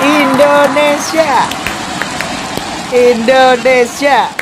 Indonesia. Indonesia.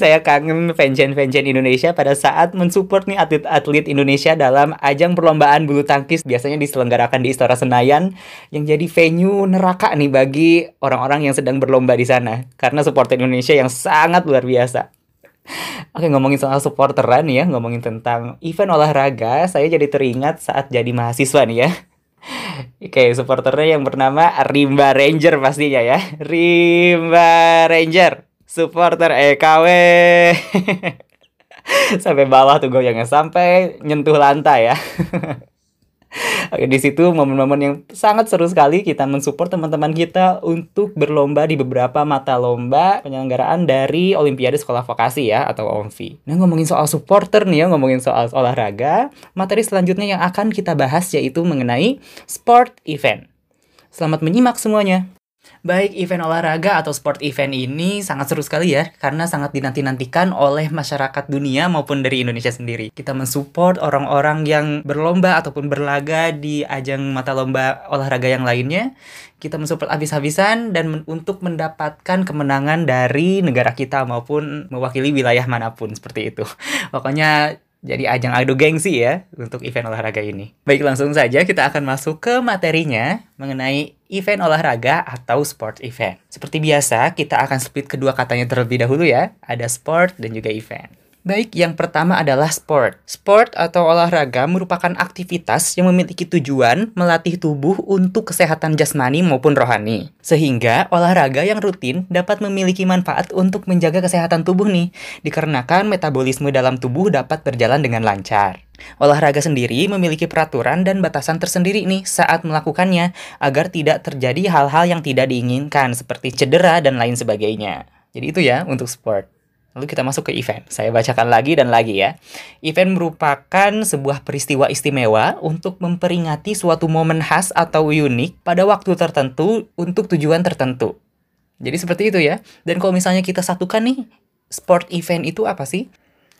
Saya kangen fangen-fangen Indonesia pada saat mensupport nih atlet-atlet Indonesia dalam ajang perlombaan bulu tangkis biasanya diselenggarakan di Istora Senayan yang jadi venue neraka nih bagi orang-orang yang sedang berlomba di sana karena supporter Indonesia yang sangat luar biasa. Oke ngomongin soal supporteran ya, ngomongin tentang event olahraga, saya jadi teringat saat jadi mahasiswa nih ya. Oke, supporternya yang bernama Rimba Ranger pastinya ya. Rimba Ranger, supporter EKW. sampai bawah tuh goyangnya sampai nyentuh lantai ya. Oke, di situ momen-momen yang sangat seru sekali kita mensupport teman-teman kita untuk berlomba di beberapa mata lomba penyelenggaraan dari Olimpiade Sekolah Vokasi ya atau OMVI. Nah, ngomongin soal supporter nih ya, ngomongin soal olahraga, materi selanjutnya yang akan kita bahas yaitu mengenai sport event. Selamat menyimak semuanya. Baik, event olahraga atau sport event ini sangat seru sekali ya, karena sangat dinanti-nantikan oleh masyarakat dunia maupun dari Indonesia sendiri. Kita mensupport orang-orang yang berlomba ataupun berlaga di ajang mata lomba olahraga yang lainnya. Kita mensupport habis-habisan dan men untuk mendapatkan kemenangan dari negara kita maupun mewakili wilayah mana pun seperti itu. Pokoknya jadi ajang adu gengsi ya untuk event olahraga ini. Baik, langsung saja kita akan masuk ke materinya mengenai event olahraga atau sport event. Seperti biasa, kita akan split kedua katanya terlebih dahulu ya. Ada sport dan juga event. Baik, yang pertama adalah sport. Sport atau olahraga merupakan aktivitas yang memiliki tujuan melatih tubuh untuk kesehatan jasmani maupun rohani. Sehingga olahraga yang rutin dapat memiliki manfaat untuk menjaga kesehatan tubuh nih, dikarenakan metabolisme dalam tubuh dapat berjalan dengan lancar. Olahraga sendiri memiliki peraturan dan batasan tersendiri nih saat melakukannya agar tidak terjadi hal-hal yang tidak diinginkan seperti cedera dan lain sebagainya. Jadi itu ya untuk sport. Lalu kita masuk ke event. Saya bacakan lagi dan lagi ya. Event merupakan sebuah peristiwa istimewa untuk memperingati suatu momen khas atau unik pada waktu tertentu untuk tujuan tertentu. Jadi seperti itu ya. Dan kalau misalnya kita satukan nih, sport event itu apa sih?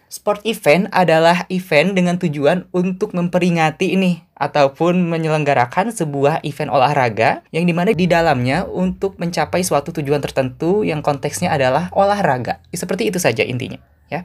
Sport event adalah event dengan tujuan untuk memperingati ini ataupun menyelenggarakan sebuah event olahraga yang di mana di dalamnya untuk mencapai suatu tujuan tertentu yang konteksnya adalah olahraga. Seperti itu saja intinya, ya.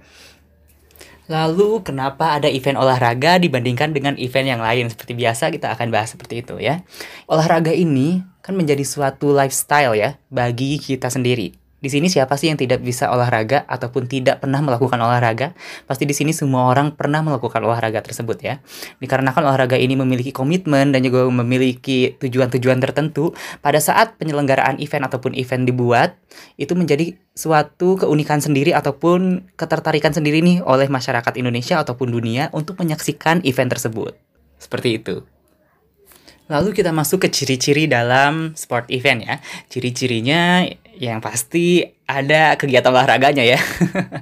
Lalu kenapa ada event olahraga dibandingkan dengan event yang lain? Seperti biasa kita akan bahas seperti itu ya. Olahraga ini kan menjadi suatu lifestyle ya bagi kita sendiri di sini siapa sih yang tidak bisa olahraga ataupun tidak pernah melakukan olahraga? Pasti di sini semua orang pernah melakukan olahraga tersebut ya. Dikarenakan olahraga ini memiliki komitmen dan juga memiliki tujuan-tujuan tertentu, pada saat penyelenggaraan event ataupun event dibuat, itu menjadi suatu keunikan sendiri ataupun ketertarikan sendiri nih oleh masyarakat Indonesia ataupun dunia untuk menyaksikan event tersebut. Seperti itu. Lalu kita masuk ke ciri-ciri dalam sport event ya. Ciri-cirinya yang pasti ada kegiatan olahraganya ya.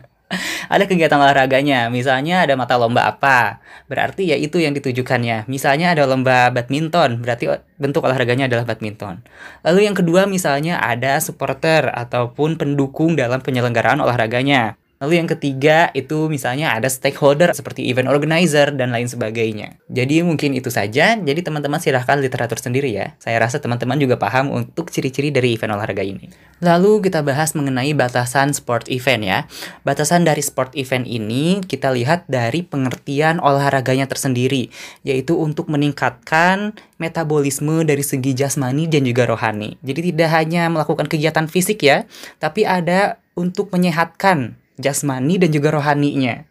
ada kegiatan olahraganya, misalnya ada mata lomba apa, berarti ya itu yang ditujukannya. Misalnya ada lomba badminton, berarti bentuk olahraganya adalah badminton. Lalu yang kedua misalnya ada supporter ataupun pendukung dalam penyelenggaraan olahraganya. Lalu yang ketiga itu misalnya ada stakeholder seperti event organizer dan lain sebagainya. Jadi mungkin itu saja. Jadi teman-teman silahkan literatur sendiri ya. Saya rasa teman-teman juga paham untuk ciri-ciri dari event olahraga ini. Lalu kita bahas mengenai batasan sport event ya. Batasan dari sport event ini kita lihat dari pengertian olahraganya tersendiri, yaitu untuk meningkatkan metabolisme dari segi jasmani dan juga rohani. Jadi tidak hanya melakukan kegiatan fisik ya, tapi ada untuk menyehatkan jasmani dan juga rohaninya.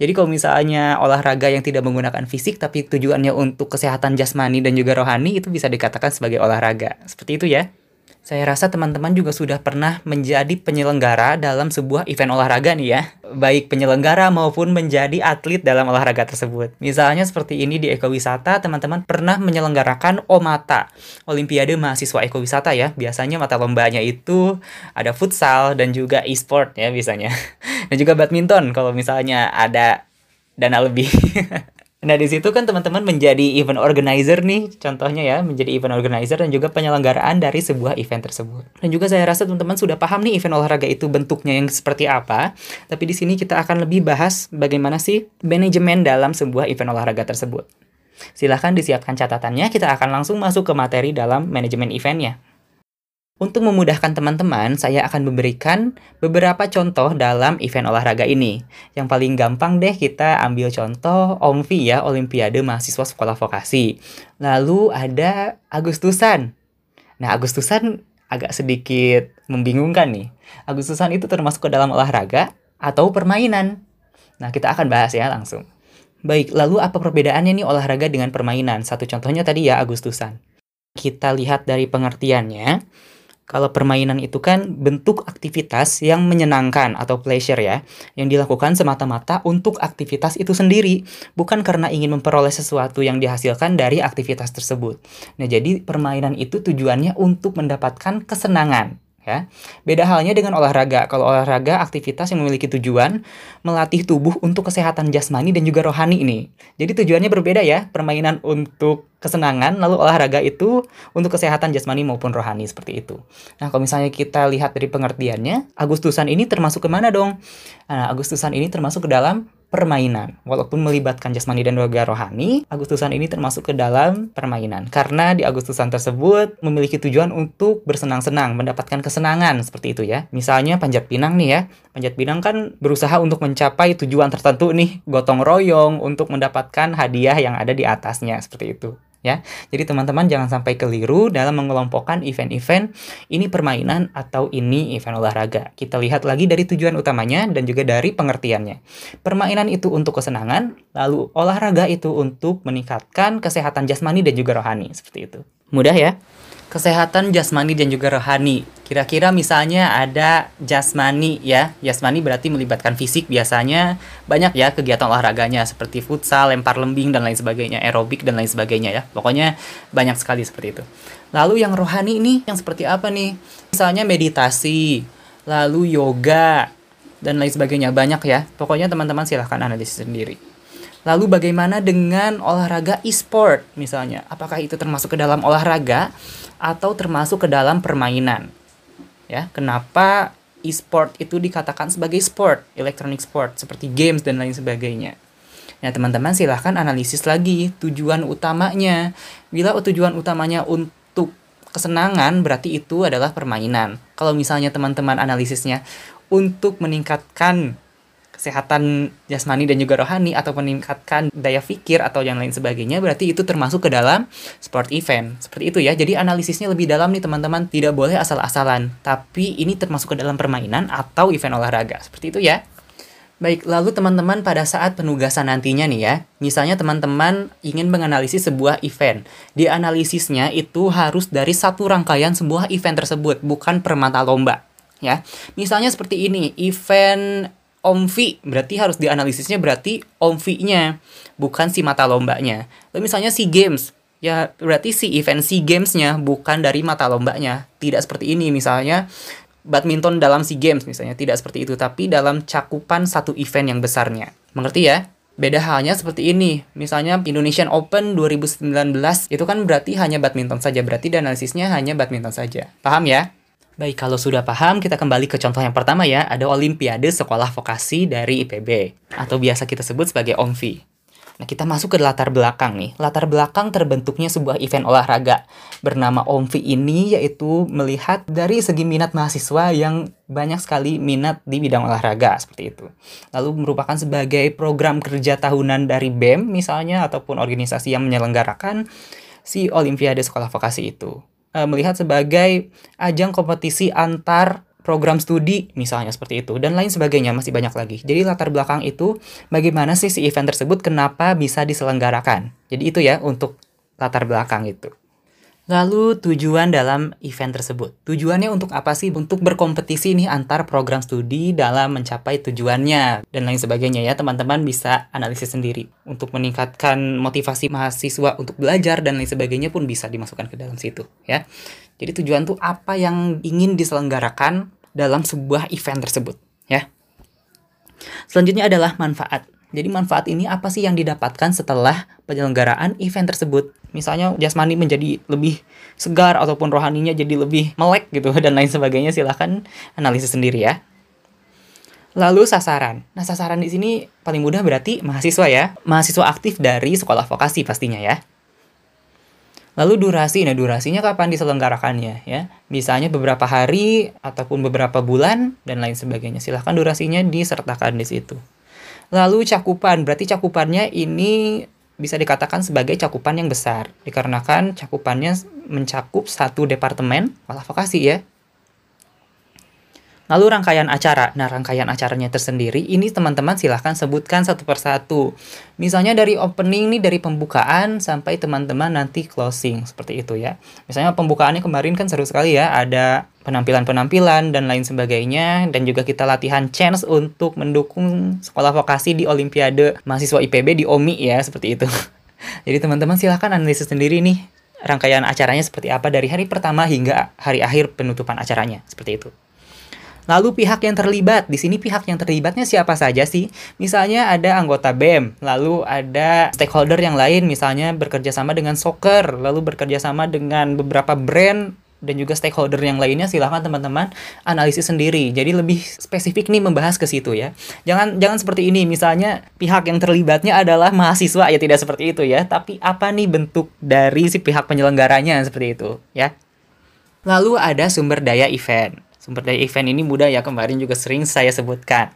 Jadi kalau misalnya olahraga yang tidak menggunakan fisik tapi tujuannya untuk kesehatan jasmani dan juga rohani itu bisa dikatakan sebagai olahraga. Seperti itu ya. Saya rasa teman-teman juga sudah pernah menjadi penyelenggara dalam sebuah event olahraga nih ya. Baik penyelenggara maupun menjadi atlet dalam olahraga tersebut. Misalnya seperti ini di ekowisata, teman-teman pernah menyelenggarakan OMATA, Olimpiade Mahasiswa Ekowisata ya. Biasanya mata lombanya itu ada futsal dan juga e-sport ya biasanya. Dan juga badminton kalau misalnya ada dana lebih. Nah, di situ kan teman-teman menjadi event organizer nih, contohnya ya, menjadi event organizer dan juga penyelenggaraan dari sebuah event tersebut. Dan juga saya rasa teman-teman sudah paham nih event olahraga itu bentuknya yang seperti apa. Tapi di sini kita akan lebih bahas bagaimana sih manajemen dalam sebuah event olahraga tersebut. Silahkan disiapkan catatannya, kita akan langsung masuk ke materi dalam manajemen eventnya. Untuk memudahkan teman-teman, saya akan memberikan beberapa contoh dalam event olahraga ini. Yang paling gampang deh kita ambil contoh OMVI ya, Olimpiade Mahasiswa Sekolah Vokasi. Lalu ada Agustusan. Nah, Agustusan agak sedikit membingungkan nih. Agustusan itu termasuk ke dalam olahraga atau permainan. Nah, kita akan bahas ya langsung. Baik, lalu apa perbedaannya nih olahraga dengan permainan? Satu contohnya tadi ya Agustusan. Kita lihat dari pengertiannya. Kalau permainan itu kan bentuk aktivitas yang menyenangkan atau pleasure ya, yang dilakukan semata-mata untuk aktivitas itu sendiri, bukan karena ingin memperoleh sesuatu yang dihasilkan dari aktivitas tersebut. Nah, jadi permainan itu tujuannya untuk mendapatkan kesenangan ya. Beda halnya dengan olahraga. Kalau olahraga aktivitas yang memiliki tujuan melatih tubuh untuk kesehatan jasmani dan juga rohani ini. Jadi tujuannya berbeda ya. Permainan untuk kesenangan, lalu olahraga itu untuk kesehatan jasmani maupun rohani seperti itu. Nah, kalau misalnya kita lihat dari pengertiannya, Agustusan ini termasuk ke mana dong? Nah, Agustusan ini termasuk ke dalam permainan. Walaupun melibatkan jasmani dan juga rohani, Agustusan ini termasuk ke dalam permainan. Karena di Agustusan tersebut memiliki tujuan untuk bersenang-senang, mendapatkan kesenangan seperti itu ya. Misalnya panjat pinang nih ya. Panjat pinang kan berusaha untuk mencapai tujuan tertentu nih, gotong royong untuk mendapatkan hadiah yang ada di atasnya seperti itu ya. Jadi teman-teman jangan sampai keliru dalam mengelompokkan event-event ini permainan atau ini event olahraga. Kita lihat lagi dari tujuan utamanya dan juga dari pengertiannya. Permainan itu untuk kesenangan, lalu olahraga itu untuk meningkatkan kesehatan jasmani dan juga rohani seperti itu. Mudah ya? Kesehatan jasmani dan juga rohani. Kira-kira misalnya ada jasmani ya. Jasmani berarti melibatkan fisik biasanya banyak ya kegiatan olahraganya seperti futsal, lempar lembing dan lain sebagainya, aerobik dan lain sebagainya ya. Pokoknya banyak sekali seperti itu. Lalu yang rohani ini yang seperti apa nih? Misalnya meditasi, lalu yoga dan lain sebagainya banyak ya. Pokoknya teman-teman silahkan analisis sendiri. Lalu bagaimana dengan olahraga e-sport misalnya? Apakah itu termasuk ke dalam olahraga atau termasuk ke dalam permainan? Ya, kenapa e-sport itu dikatakan sebagai sport, electronic sport seperti games dan lain sebagainya? Nah, teman-teman silahkan analisis lagi tujuan utamanya. Bila tujuan utamanya untuk kesenangan, berarti itu adalah permainan. Kalau misalnya teman-teman analisisnya untuk meningkatkan kesehatan jasmani dan juga rohani atau meningkatkan daya pikir atau yang lain sebagainya berarti itu termasuk ke dalam sport event. Seperti itu ya. Jadi analisisnya lebih dalam nih teman-teman. Tidak boleh asal-asalan, tapi ini termasuk ke dalam permainan atau event olahraga. Seperti itu ya. Baik, lalu teman-teman pada saat penugasan nantinya nih ya, misalnya teman-teman ingin menganalisis sebuah event. Di analisisnya itu harus dari satu rangkaian sebuah event tersebut, bukan per mata lomba. Ya, misalnya seperti ini, event OMVI berarti harus dianalisisnya berarti OMVI-nya bukan si mata lombanya. Lalu misalnya si games ya berarti si event si gamesnya bukan dari mata lombanya. Tidak seperti ini misalnya badminton dalam si games misalnya tidak seperti itu tapi dalam cakupan satu event yang besarnya. Mengerti ya? Beda halnya seperti ini. Misalnya Indonesian Open 2019 itu kan berarti hanya badminton saja. Berarti analisisnya hanya badminton saja. Paham ya? Baik, kalau sudah paham, kita kembali ke contoh yang pertama ya. Ada Olimpiade Sekolah Vokasi dari IPB, atau biasa kita sebut sebagai OMVI. Nah, kita masuk ke latar belakang nih. Latar belakang terbentuknya sebuah event olahraga bernama OMVI ini yaitu melihat dari segi minat mahasiswa yang banyak sekali minat di bidang olahraga seperti itu. Lalu merupakan sebagai program kerja tahunan dari BEM misalnya ataupun organisasi yang menyelenggarakan si Olimpiade Sekolah Vokasi itu uh, melihat sebagai ajang kompetisi antar program studi misalnya seperti itu dan lain sebagainya masih banyak lagi. Jadi latar belakang itu bagaimana sih si event tersebut kenapa bisa diselenggarakan. Jadi itu ya untuk latar belakang itu. Lalu tujuan dalam event tersebut. Tujuannya untuk apa sih? Untuk berkompetisi nih antar program studi dalam mencapai tujuannya dan lain sebagainya ya. Teman-teman bisa analisis sendiri. Untuk meningkatkan motivasi mahasiswa untuk belajar dan lain sebagainya pun bisa dimasukkan ke dalam situ ya. Jadi tujuan tuh apa yang ingin diselenggarakan dalam sebuah event tersebut ya. Selanjutnya adalah manfaat. Jadi manfaat ini apa sih yang didapatkan setelah penyelenggaraan event tersebut? Misalnya jasmani menjadi lebih segar ataupun rohaninya jadi lebih melek gitu dan lain sebagainya silahkan analisis sendiri ya. Lalu sasaran. Nah, sasaran di sini paling mudah berarti mahasiswa ya. Mahasiswa aktif dari sekolah vokasi pastinya ya. Lalu durasi, nah durasinya kapan diselenggarakannya ya? Misalnya beberapa hari ataupun beberapa bulan dan lain sebagainya. Silahkan durasinya disertakan di situ. Lalu cakupan, berarti cakupannya ini bisa dikatakan sebagai cakupan yang besar dikarenakan cakupannya mencakup satu departemen malah vokasi ya Lalu rangkaian acara. Nah, rangkaian acaranya tersendiri ini teman-teman silahkan sebutkan satu persatu. Misalnya dari opening nih dari pembukaan sampai teman-teman nanti closing seperti itu ya. Misalnya pembukaannya kemarin kan seru sekali ya, ada penampilan-penampilan dan lain sebagainya dan juga kita latihan chance untuk mendukung sekolah vokasi di olimpiade mahasiswa IPB di OMI ya, seperti itu. Jadi teman-teman silahkan analisis sendiri nih rangkaian acaranya seperti apa dari hari pertama hingga hari akhir penutupan acaranya, seperti itu. Lalu pihak yang terlibat, di sini pihak yang terlibatnya siapa saja sih? Misalnya ada anggota BEM, lalu ada stakeholder yang lain, misalnya bekerja sama dengan soccer, lalu bekerja sama dengan beberapa brand dan juga stakeholder yang lainnya. Silahkan teman-teman analisis sendiri. Jadi lebih spesifik nih membahas ke situ ya. Jangan jangan seperti ini. Misalnya pihak yang terlibatnya adalah mahasiswa. Ya tidak seperti itu ya. Tapi apa nih bentuk dari si pihak penyelenggaranya seperti itu ya? Lalu ada sumber daya event Sumber daya event ini mudah ya kemarin juga sering saya sebutkan.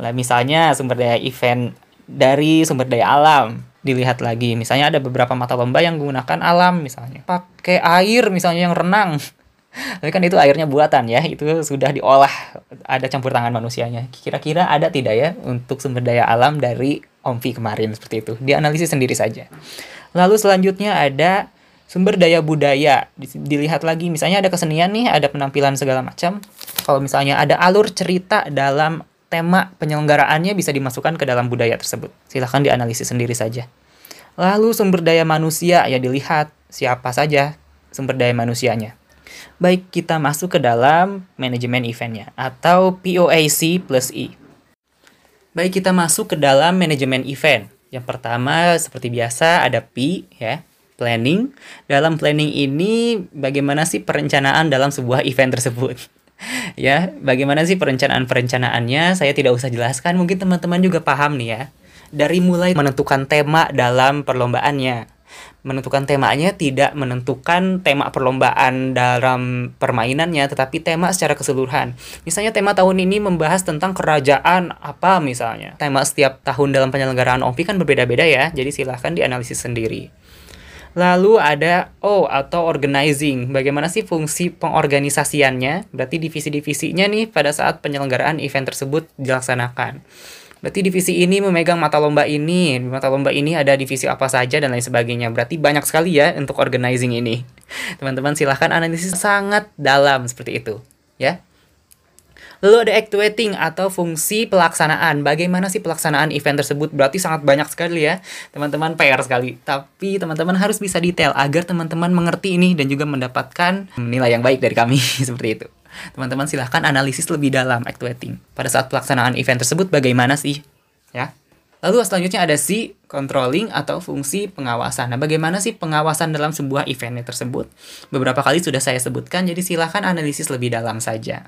Nah, misalnya sumber daya event dari sumber daya alam dilihat lagi. Misalnya ada beberapa mata lomba yang menggunakan alam misalnya. Pakai air misalnya yang renang. Tapi kan itu airnya buatan ya, itu sudah diolah, ada campur tangan manusianya. Kira-kira ada tidak ya untuk sumber daya alam dari Omvi kemarin seperti itu? Dianalisis sendiri saja. Lalu selanjutnya ada sumber daya budaya. Dilihat lagi misalnya ada kesenian nih ada penampilan segala macam. Kalau misalnya ada alur cerita dalam tema penyelenggaraannya bisa dimasukkan ke dalam budaya tersebut. Silahkan dianalisis sendiri saja. Lalu sumber daya manusia ya dilihat siapa saja sumber daya manusianya. Baik kita masuk ke dalam manajemen eventnya atau POAC plus E. Baik kita masuk ke dalam manajemen event. Yang pertama seperti biasa ada P ya planning. Dalam planning ini bagaimana sih perencanaan dalam sebuah event tersebut? ya, bagaimana sih perencanaan-perencanaannya? Saya tidak usah jelaskan, mungkin teman-teman juga paham nih ya. Dari mulai menentukan tema dalam perlombaannya. Menentukan temanya tidak menentukan tema perlombaan dalam permainannya, tetapi tema secara keseluruhan. Misalnya tema tahun ini membahas tentang kerajaan apa misalnya. Tema setiap tahun dalam penyelenggaraan OMPI kan berbeda-beda ya, jadi silahkan dianalisis sendiri. Lalu ada O atau organizing. Bagaimana sih fungsi pengorganisasiannya? Berarti divisi-divisinya nih pada saat penyelenggaraan event tersebut dilaksanakan. Berarti divisi ini memegang mata lomba ini, mata lomba ini ada divisi apa saja dan lain sebagainya. Berarti banyak sekali ya untuk organizing ini. Teman-teman silahkan analisis sangat dalam seperti itu, ya. Lalu ada actuating atau fungsi pelaksanaan. Bagaimana sih pelaksanaan event tersebut? Berarti sangat banyak sekali ya, teman-teman PR sekali. Tapi teman-teman harus bisa detail agar teman-teman mengerti ini dan juga mendapatkan nilai yang baik dari kami seperti itu. Teman-teman silahkan analisis lebih dalam actuating. Pada saat pelaksanaan event tersebut bagaimana sih? Ya. Lalu selanjutnya ada si controlling atau fungsi pengawasan. Nah, bagaimana sih pengawasan dalam sebuah event tersebut? Beberapa kali sudah saya sebutkan, jadi silahkan analisis lebih dalam saja.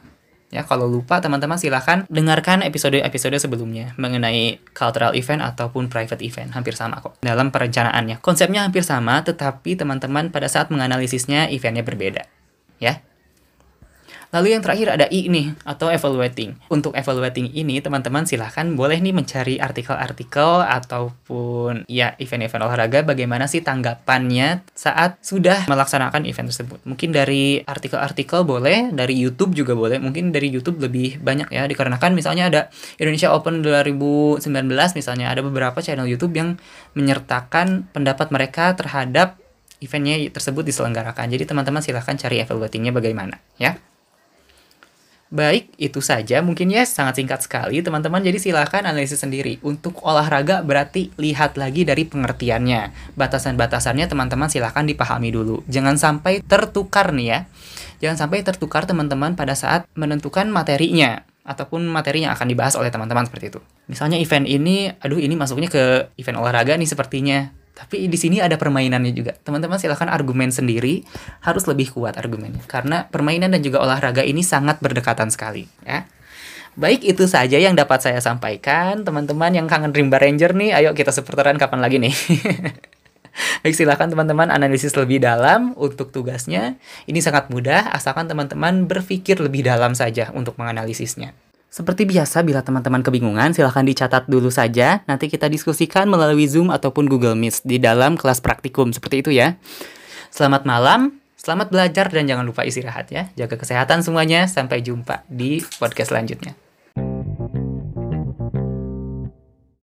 Ya, kalau lupa teman-teman silahkan dengarkan episode-episode sebelumnya mengenai cultural event ataupun private event. Hampir sama kok dalam perencanaannya. Konsepnya hampir sama, tetapi teman-teman pada saat menganalisisnya eventnya berbeda. Ya, Lalu yang terakhir ada I nih, atau evaluating. Untuk evaluating ini, teman-teman silahkan boleh nih mencari artikel-artikel ataupun ya event-event olahraga bagaimana sih tanggapannya saat sudah melaksanakan event tersebut. Mungkin dari artikel-artikel boleh, dari YouTube juga boleh. Mungkin dari YouTube lebih banyak ya, dikarenakan misalnya ada Indonesia Open 2019 misalnya, ada beberapa channel YouTube yang menyertakan pendapat mereka terhadap eventnya tersebut diselenggarakan. Jadi teman-teman silahkan cari evaluatingnya bagaimana ya. Baik, itu saja mungkin ya sangat singkat sekali teman-teman. Jadi silahkan analisis sendiri. Untuk olahraga berarti lihat lagi dari pengertiannya. Batasan-batasannya teman-teman silahkan dipahami dulu. Jangan sampai tertukar nih ya. Jangan sampai tertukar teman-teman pada saat menentukan materinya ataupun materi yang akan dibahas oleh teman-teman seperti itu. Misalnya event ini, aduh ini masuknya ke event olahraga nih sepertinya tapi di sini ada permainannya juga. Teman-teman silahkan argumen sendiri, harus lebih kuat argumennya. Karena permainan dan juga olahraga ini sangat berdekatan sekali. ya. Baik, itu saja yang dapat saya sampaikan. Teman-teman yang kangen Rimba Ranger nih, ayo kita seperteran kapan lagi nih. Baik, silahkan teman-teman analisis lebih dalam untuk tugasnya. Ini sangat mudah, asalkan teman-teman berpikir lebih dalam saja untuk menganalisisnya. Seperti biasa, bila teman-teman kebingungan, silahkan dicatat dulu saja. Nanti kita diskusikan melalui Zoom ataupun Google Meet di dalam kelas praktikum. Seperti itu ya. Selamat malam, selamat belajar, dan jangan lupa istirahat ya. Jaga kesehatan semuanya. Sampai jumpa di podcast selanjutnya.